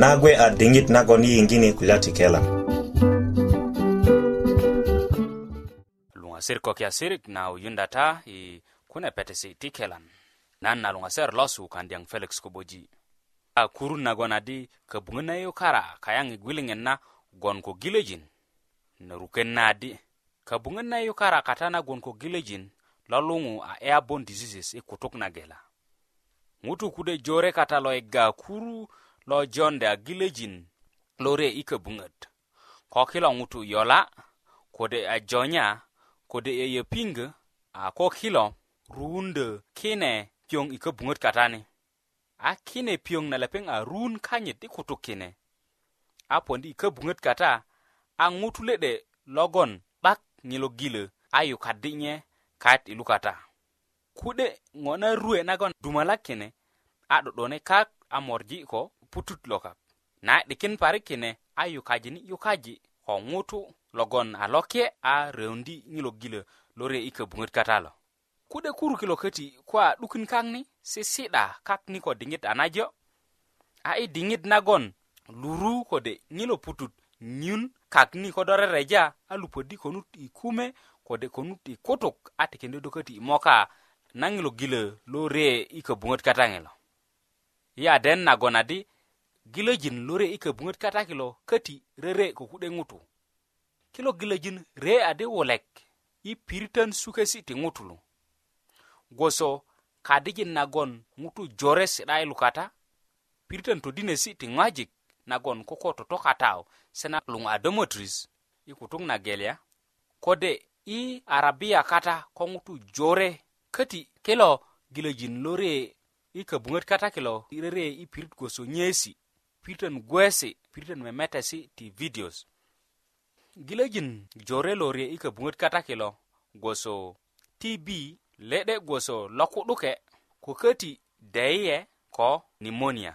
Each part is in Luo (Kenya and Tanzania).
nagwe a dingit nagon yingini kula ti kela lungasir koki asirik na uyunda ta i kune petesi ti kelan nan na lungasir losu kandiyang felix koboji a kurun nagon adi köbuŋö na yukara kayaŋ i gwiliŋet na gwon ko gilöjin na ruken na adi köbuŋöt na yukara kata na gwon ko gilöjin lo luŋu a airborne diseases i kutuk na gela ŋutu kude jore kata lo iga kuru lo jonde agilejin lore ike bunget ko kilo ngutu yola kode a jonya kode e yeping a ko kilo runde kine pyong ike bunget katani a kine pyong na lepeng a run kanye ti kutu kine a pondi ike bunget kata a ngutu lede logon bak ngilo gile ayu kadinye kat ilukata kude ngona ruwe nagon dumalakene a dodone kak amorji ko putut loka na 'dikin parik kine a yukaji ni yukaji ko ŋutu logon a lokye a reundi ŋilo gilö lore i köbuŋöt kata lo kude kuru kilo köti ko a 'dukin kak ni sisi'da kak ni ko diŋit a najo a i diŋit nagon luru kode ŋilo putut nyun kak ni ko do rereja a lupödi konut i kume kode konut i kutuk a tikindö do köti i moka na ŋilo gilö lo re i köbuŋöt kata ŋilo yi aden nagon adi gilojin lore i köbuŋöt kata kilo köti rere ko ku'de ŋutu kilo gilojin re adi wulek i piritön sukesi ti ŋutulu gwoso kadijin nagon ŋutu jore si'da i lukata piritön todinesi ti ŋwajik nagon koko totokata sena luŋ adomotris i kutuk na gelya kode i arabia kata ko ŋutu jore köti kilo gilojin lore i köbuŋöt kata kilo rere i pirit gwoso nyesi piritön gwesi piritön memetesi ti videos gilöjin jore lo rie i köbuŋöt kata kilo gwoso tb le'de gwoso loku'duke ko köti deyiye ko nimonia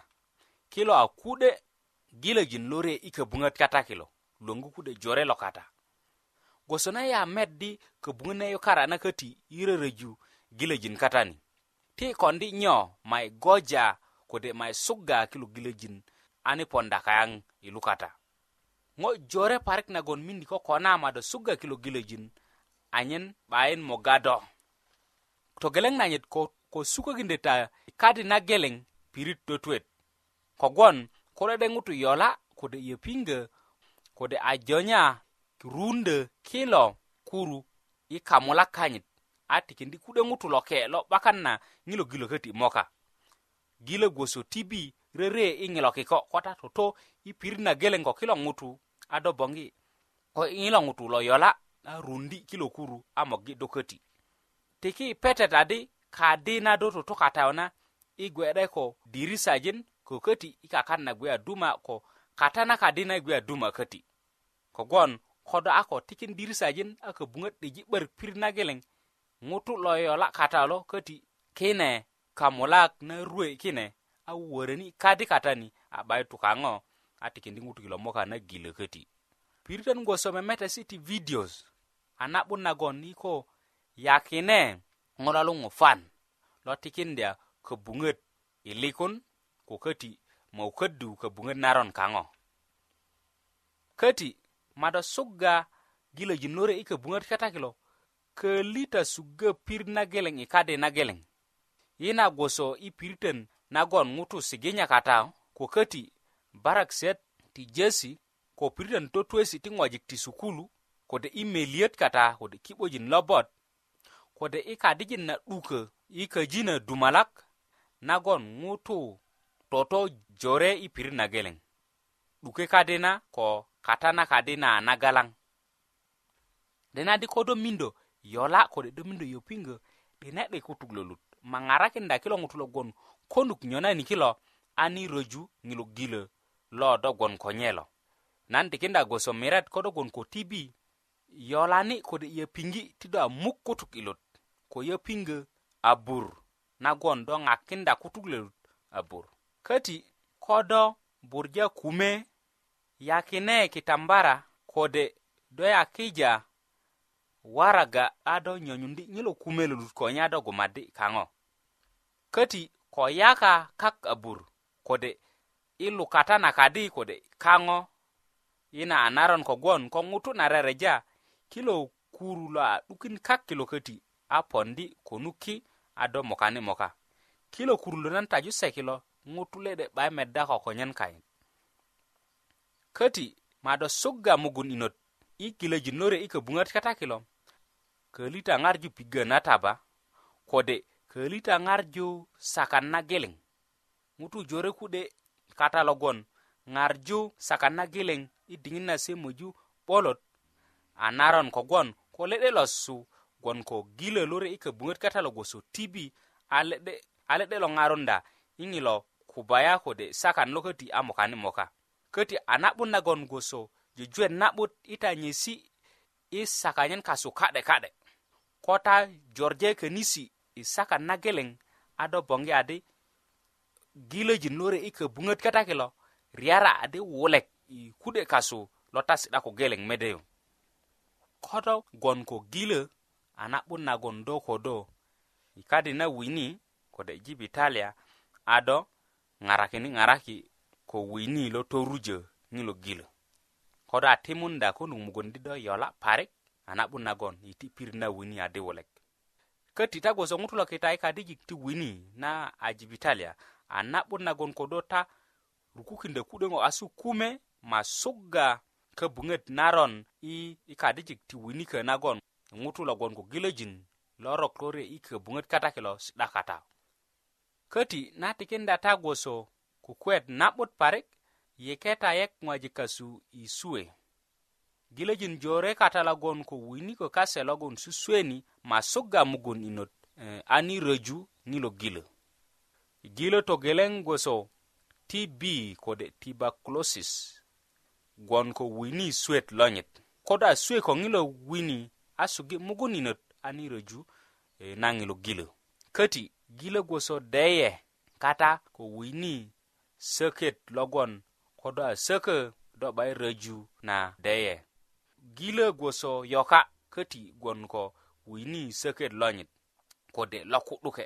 kilo a ku'de gilöjin lo rie i köbuŋöt kata kilo luöŋgu ku'de jore lo kata gwoso na ya met di köbuŋöt na yukara na köti i rörögu gilöjin kata ni ti kondi nyo mai goja kode mai suga kilo gilöjin ani ponda kayaŋ ilukata ŋo jore parik nagon mindi ko kona mado suga kilo gilojin anyen bayin moga do togeleŋ nanyit ko, ko sukökindö ta kadi na geleŋ pirit do twet kogwon kurede ŋutu yola kode yöpiŋgö kode a jonya rundö kilo kuru i kamulak kanyit a tikindi kude ŋutu loke lo 'bakan na ŋilo gilököti moka gilo gwoso tibi rere iŋilo kiko ko ta toto i pirit na geleŋ ko kilo ŋutu a do boŋgi ko iŋilo ŋutu lo yola a rundi kilo kuru a mogi 'doköti tiki petet adi kadi na do toto katayo na i gwe'de ko dirisajin kököti i kakat na gwe aduma ko kata na kadi na i gwe aduma köti kogwon kodo a ko tikin dirisajin a köbuŋöt 'diji 'börik pirit na geleŋ ŋutu lo yola katayo lo köti kine kamulak na ruwe kine awuoreni kadi kata ni abai tu kang'o atikendi ngutu kilo moka na gile keti piritan go so memeta city videos anabu nagon niko yakine ngolalu ngofan lo atikindia kebunget ilikun ko keti mau kedu kebunget naron kango keti mada suga gile jinure ike bunget kata kilo kelita suga pirna geleng ikade na geleng ina goso ipiritan nagon ŋutu siginya kata ko köti barakset ti jesi ko piritön totuesi ti ŋojik ti sukulu kode i meliyöt kata kode ki'bojin lobot kode i kadijin na 'dukö i köjinö dumalak nagon ŋutu toto jore i pirit na geleŋ 'dukö kadina ko kata na kadina nagalaŋ dena di ko do mindo yola kode do mindo yopiŋgö dena 'de kutuk lolut maŋarakinda kilo ŋutu logon konuk nyonani kilo ani roju ngilu gilo lo dogon ko nyelo nan tikinda goso mirat ko dogon ko tibi yolani ko de yapingi tido amuk kutuk ilot ko yapinga abur nagon do ngakinda kutuk lelut abur kati kodo burja kume yakine kitambara kode do yakija waraga ado nyonyundi nyilo kume lelut konya dogo madi kango kati ko yaka kak abur kode i lukata na kadi kode kaŋo ina a naron kogwon ko ŋutu na rereja kilo kuru lo a 'dukin kak kilo köti a pondi konuki a do mokani moka kilo kuru lo nan tajuse kilo ŋutu lede 'bay medda ko konyen kayin köti mado sugga mugun inot i kilöjin lore i köbuŋöt kata kilo köli taŋarju pigö na taba kode' kölita ŋarju sakan na giliŋ ŋutu jore ku'de kata logon ŋarju sakan na giliŋ i diŋit nase möju 'bolot a naron kogwon ko le'de lo su gwon ko gilö lure i köbuŋöt kata lo gwoso tibi a le'de lo ŋarunda i ŋilo kubaya kode sakan lo köti a mokani moka köti a na'but nagon gwoso jujuet na'but i tanyesi i sakanyen kasu ka'de ka'de ko ta jorje könisi' isaka nageleŋ a do boŋgi adi gilöji nore i köbuŋöt kata kilo riyara adi wulek i kude kasu lo ta si'da ko geleŋ mede yu kodo gwon ko gilö a na'but nagon do ko do i kadi na wini kode jibitalia ado ŋarakini ŋaraki ko wini lo torujö ŋilo gilö kodo a timunda konuk mugundi do yola parik a na'but nagon iti pirit na wini adi wulek ko tita gboso ŋutu lo kita i kadijik ti wini na a jibitalia a na'but nagon ko do ta rukukindö ku'de ŋo asu kume ma sugga köbuŋöt naron i i kadijik ti winikö nagon ŋutu logon ko gilojin lorok rorye i köbuŋöt kata kilo si'da kata köti na tikinda ta gboso kukuwet na'but parik yeketa yek ŋojik kasu i suwe gilojin jore kata logon ko wini ko kase logon susweni ma suga mugun inot eh, ani reju nilo gilo. Gilo to geleng gweso TB kode tuberculosis gwon ko wini swet lonyit. Koda swe ko ngilo wini asugi mugun inot ani reju eh, na ngilo gilo. Kati gilo gweso deye kata ko wini seket logon koda seke do bay reju na deye. gile gwoso yoka köti gwon ko wini söket lonyit kode lo ku'duke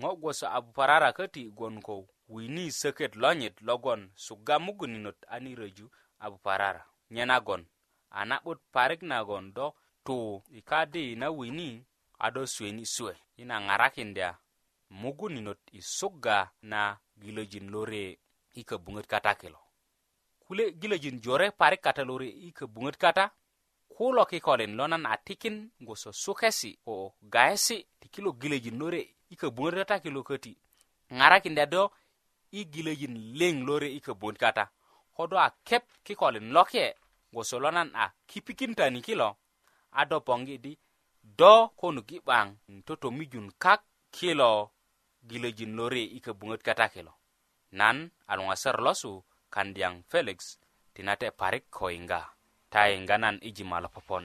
ŋo gwoso a buparara köti gwon ko wini söket lonyit logon suga muguninot ani röju a buparara nye nagon a na'but parik nagon do tu i kadi na wini a do suweni suwe ina ŋarakindya muguninot i suga na gilöjin lo re i köbuŋöt kata kilo kule gilo jin jore parik kata lori ike bungit kata ku lo kikolin lonan atikin ngoso sukesi ko gaesi ti kilo gile jin lore ike bungit kata kilo keti ngarakin dado i gile jin leng lore ike bungit kata hodo a kep kikolin loke ngoso lonan a kipikin tani kilo ado pongi di do konu gibang toto mijun kak kilo gile jin lore ike bungit kata kilo nan alungasar losu kan felix tinate parik ko yiŋga ta yiŋga nan i jima lo popon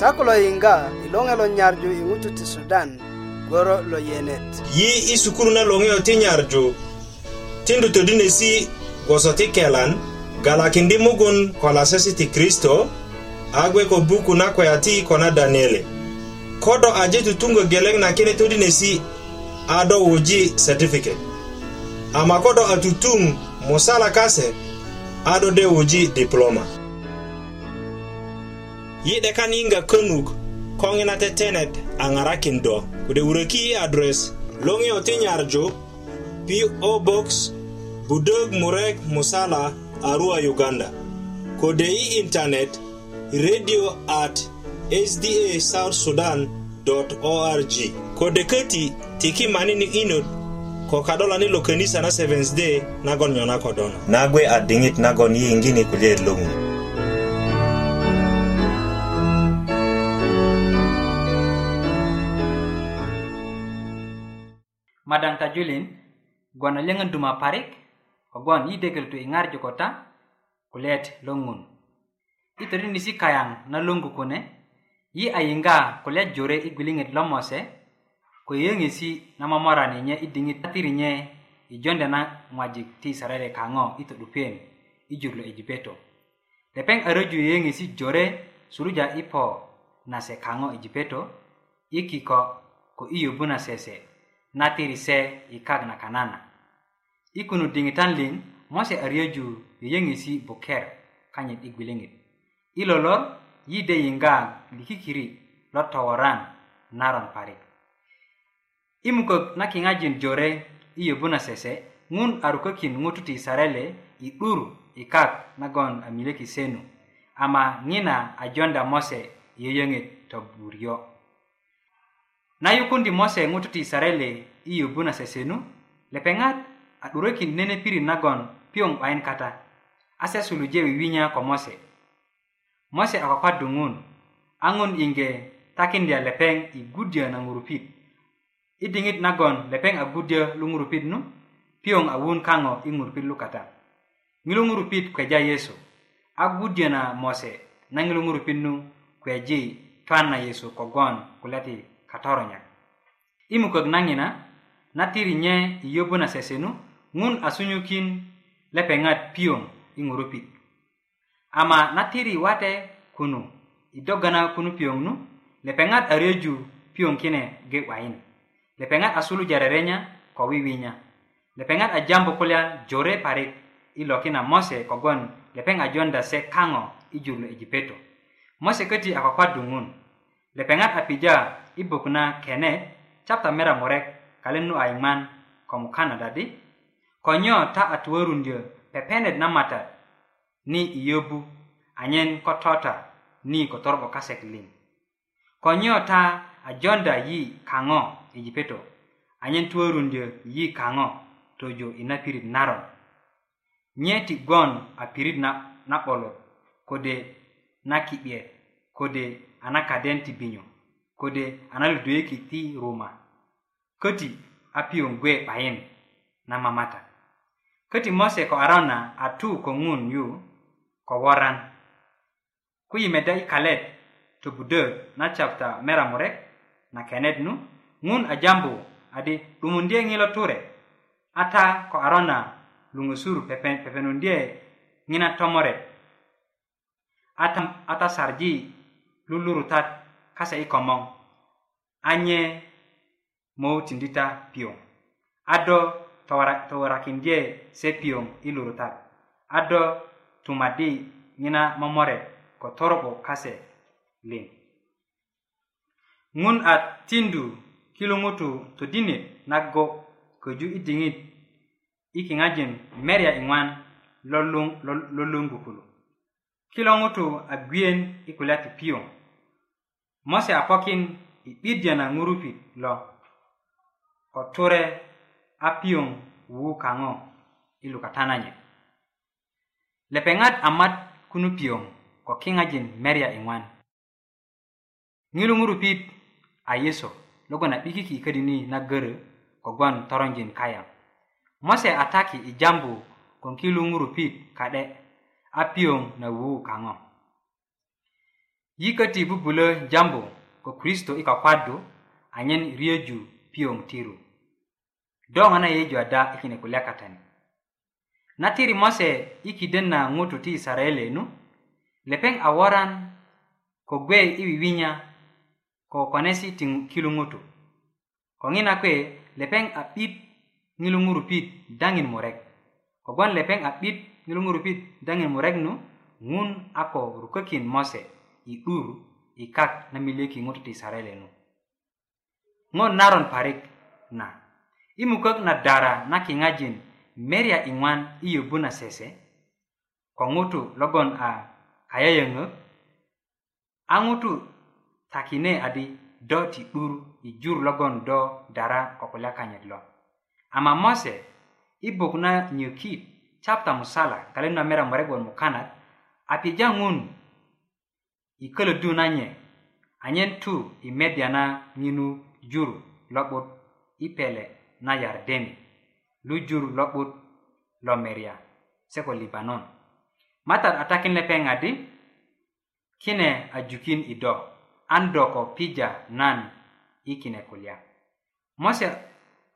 sako lo lo nyarju i ti sudan goro lo yenet yi isukuru na longe ti nyarju tindu dinesi goso ti kelan galakindi mugun ko ti kristo agwe ko buku na kweya ti kona daniele kodo aje tutungo geleng na kine todinesi ado wuji certificate ama kodo atutung musala kase ado de wuji diploma yide kan yinga konuk kongina tetenet angarakin do kude wureki address longi oti nyarjo PO Box Budog Murek Musala Arua Uganda kode i internet radio at sdasouthsudan.org kode keti ti ki mani ni inut ko kadola ni lo kanisa na Seventh Day nagon nyona kodono. Nagwe adingit nagon yingini kulye lungu. Madang Tajulin, gwan na lengan duma parik, ko gwan i degel tu ingar jokota, kulet longun. Ito rin nisi kayang na lungu kune, i ayinga kulet jore i gwilingit lomose, kulet ko yeŋesi na momorani nye i diŋit na tiri nye i jonde na ŋwajik ti israeli kaŋo i to'dupiyen i jur lo ejipeto lepeŋ aröju yeyeŋesi jore suluja i po na se kaŋo ejipeto i kiko ko i yobu na sese na tiri se i kak na kanana i kunu diŋitan liŋ mose aryöju yeyeŋesi buker kanyit i gwiliŋit i lolor yide yiŋga likikiri lo toworan naron parik imukök na kiŋajin jore i yobu na sese ŋun a rukökin ŋutu ti sarele i 'dur i kak nagon a miliki senu ama ŋina a jonda mose i yöyöŋet toburyo na yukundi mose ŋutu ti sarele i yobu na sesenu lepeŋat a 'durökin nene pirit nagon piyoŋ 'bayin kata a se suluje wiwinya ko mose mose a kwakwaddu ŋun a ŋun inge takindya lepeŋ i gudya na ŋurupit i diŋit nagon lepeŋ a gudyö lu ŋurupit nu piyoŋ awun kaŋo i ŋurupit lu kata ŋilu ŋurupit kweja yesu a gudyö na mose na ŋilu ŋurupit nu kweji twan na yesu kogon kulya ti katoronya i mukök na ŋina na tiri nye i yobu na sese nu ŋun a sunyukin lepeŋat piyoŋ i ŋurupit ama na tiri wate kunu i doga na kunu piyoŋ nu lepeŋat a reju piyoŋ kine ge 'wayin lepeŋat a sulu jarerenya ko wiwinya lepeŋat a jambu kulya jore parik i loki na mose kogwon lepeŋ a jonda se kaŋo i jur lo ejipeto mose köti a kwakwaddu ŋun lepeŋat a pija i buk na kene capta mera murek kalen nu a yiŋman ko mukanada di ko nyo ta a tuwörundyö pepenet na mata ni iyöbu anyen ko tota ni ko torgo kasek liŋ ko nyo ta a jonda yi kaŋo ijipeto anyen tuworundyö yi kaŋo tojo ina pirit naron nye ti gon a pirit na, na bolot kode na ki'ye kode a na kaden ti binyo kode a na luduyöki ti ruma köti a piyoŋ gwe 'bayin na mamata köti mose ko aron na a tu ko ŋun yu ko woran ku yi meda i kalet tobudö na chapta meramurek na kenet nu ŋun a jambu adi 'dumundye ŋilo ture ata ko arona luŋösur pepenundye ŋina tomore ata, ata sarji lulurutat kase i komoŋ anye mowutindi ta piyoŋ ado toworakindye se piyoŋ i lurutat ado tumadi ŋina momore ko toro'bo kase liŋ ŋun a tindu kilo ŋutu todinit nago köju i diŋit i kiŋajin merya i ŋwan lolungu kulo kilo ŋutu a gwiyen i kulya ti piyoŋ mose a pokin i 'birja na ŋurupit lo ko ture a piyoŋ wuwukaŋo i lukatananye lepeŋat a mat kunu piyoŋ ko kiŋajin merya i ŋwan ŋilu ŋurupit a yeso logon a 'bikiki i ködini na görö kogwon toronjin kayaŋ mose a taki i jambu gwon kilu ŋurupit ka'de a piyoŋ na wuu kaŋo yi köti bubulö jambu ko kristo i kwakwadu anyen riyöju piyoŋ tiru do ŋona yeyeju ada i kine kulya katani na tiri mose i kiden na ŋutu ti isarayelenu lepeŋ a woran ko gwe i wiwinya ko konesi ti kilungutu ko ŋina kuwe lepeŋ a 'bit ŋilungurupit daŋin murek kogwon lepeŋ a 'bit ŋilungurupit daŋin murek nu ŋun a ko rukökin mose i 'dur i kak na miliki ŋutu ti sarele nu ŋo naron parik na i mukök na dara na kiŋajin merya i ŋwan i yobu na sese ko ŋutu logon a kayeyeŋök a ŋutu takine adi do ti 'dur i jur logon do dara ko kulya kanyit lo ama mose i buk na nyökit capta musala kalen na mera muregon mukanat a pija ŋun i kölödu na nye anyen tu i media na ŋinu jur lo'but i pele na yardeni lu jur lo'but lo meria se ko libanon matat a takin lepeŋ adi kine ajukin i do an dɔkɔ pija nan i kine kulya mose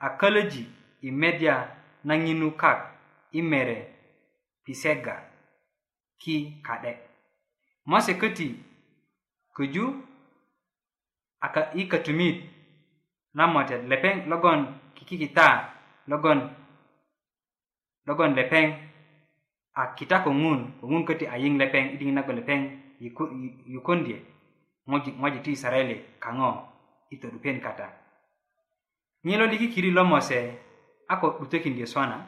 a kölöji i media na ŋinu kak i mere pisega ki ka'de mose köti köju aka i kötumit na mötet lepeŋ logon kikikita logon logon lepeŋ a kita ko ŋun ko ŋun köti a yiŋ lepeŋ i diŋit nago lepeŋ yukondye yiku ŋojik ti sarayili kaŋo i todupen kata nyelo likikiri lo mose a ko 'dutökindi sona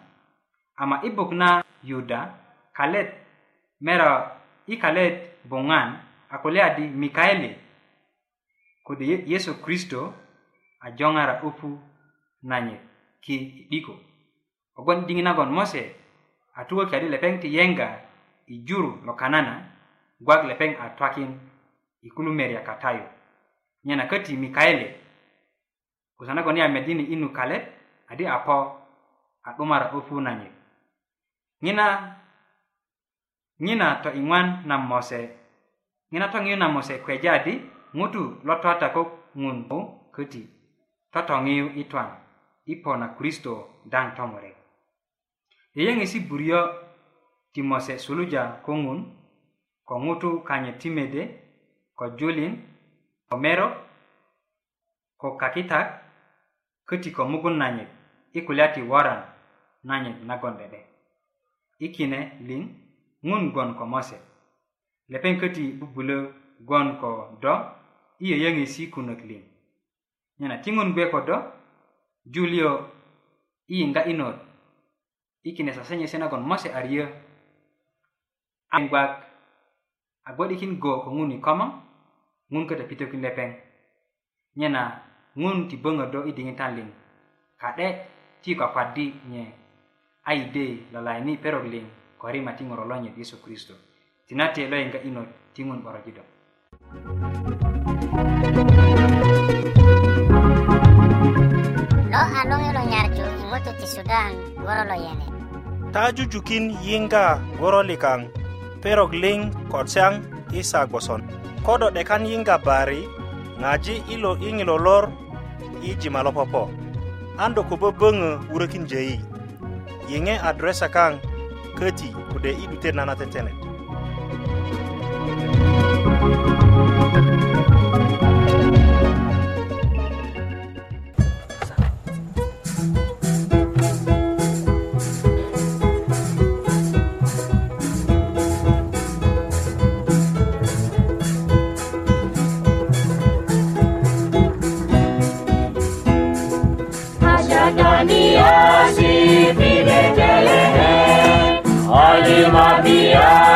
ama i buk na yuda kalet mero i kalet buŋan a kulye adi mikaeli kode yesu kristo a joŋara 'öpu nanyit ki i 'diko kogwon diŋit nagon mose a tukökyadi lepeŋ ti yenga i juru lo kanana gwak lepeŋ a twakin ikulumer yakatayu nyena köti mikaeli kusanagon yamedi ni inu kalet adi apo a 'dumara 'bopu nanyit ŋina ŋina to iŋwan na mose ŋina toŋiyu na mose kweja di ŋutu lo tota ko ŋun köti totoŋiyu i twan i po na kristo daŋ tomurek yeyeŋesi buryo ti mose suluja ko ŋun ko ŋutu kanyit ti mede ko julin ko mero ko kakitak köti ko mugun nanyit i kulya ti woran nanyit nagon dede i kine lin ŋun gwon ko mose lepeŋ köti bubulö gwon ko do i yöyöŋesi kunök lin nyena ti ŋun gwe ko do julio i yiŋga i not i kine sasenyesi nagon mose ariyö a gwak a gwo'dikin go ko ŋun i komoŋ ngun kada pitökin lepeŋ nye na ŋun ti bonga do i diŋitan tanling ka'de ti kwakwadi nye a yide lolayini perok liŋ ko rima mati ŋorɔ lonyit yesu kristo tinate lo inga ino ti ŋun 'borojido lo a anu loŋe lo nyarju ti sudan ŋorɔ lo yene ta jujukin yiŋga ŋorɔ likaŋ perok kodo dekan yinga bari ngaji ilo ingilo lor i jima lopopo ando ko bobong urekin jei yenge adresa kang kati kude idute nana tetenet thank you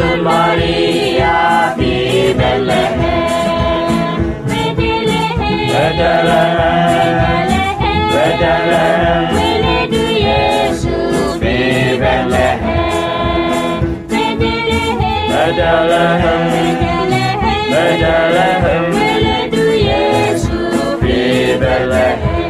Jesús María de Bethlehem, de Bethlehem, de Bethlehem, Reine du Jesús de Bethlehem, de Bethlehem, Bethlehem, Bethlehem, Reine du Jesús de Bethlehem.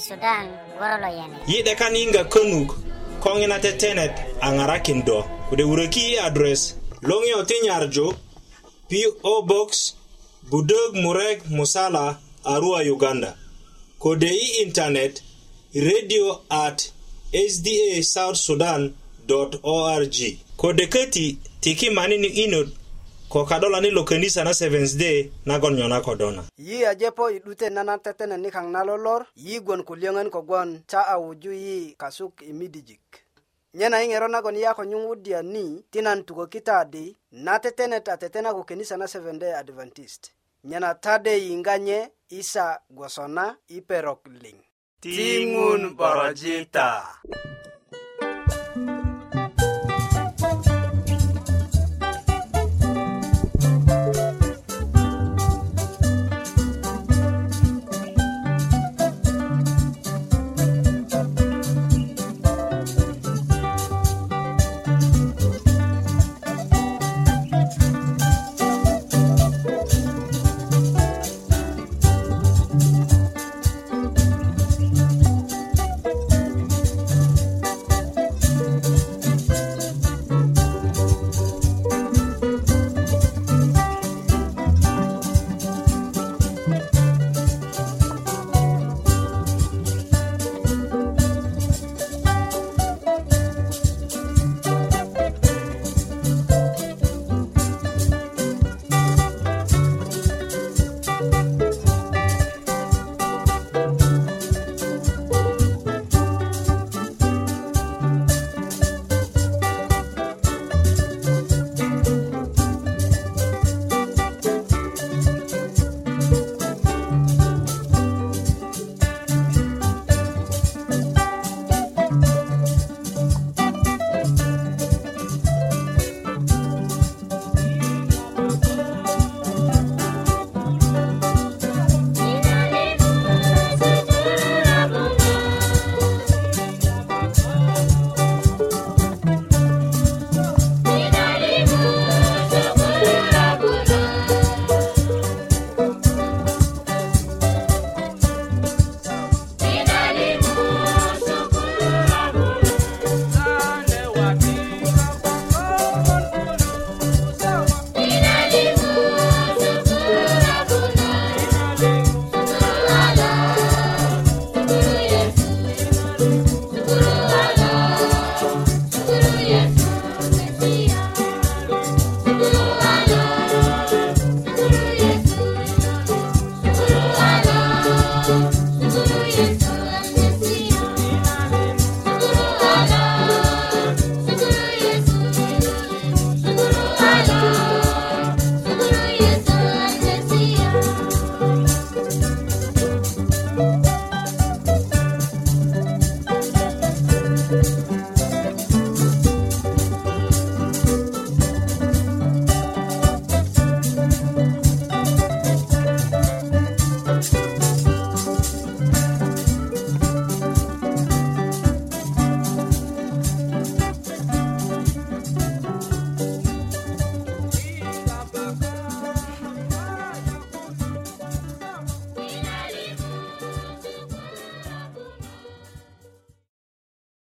sudan gorolo yene yiɗe kan inga konguk kongina tetenet a ŋarakin do address wuröki i adres loŋiyo ti nyarju po box budök murek musala arua uganda kode i intanet radio at sda south sudan org kode köti tiki mani ni inut ko kadolani lo könisa na seventh day nagon nyona kodona yi ajepo i 'dute nana tetenet nikaŋ na lolor yi gwon kulyöŋön kogwon ta a wuju yi kasuk i midijik nyena i ŋero nagon yi a ko nyuŋwudya ni ti nan tukökita di na tetenet a tetena ko könisa na seventh day adventist nyanatade yinganye isa gwasona iperok ling ting'un borojita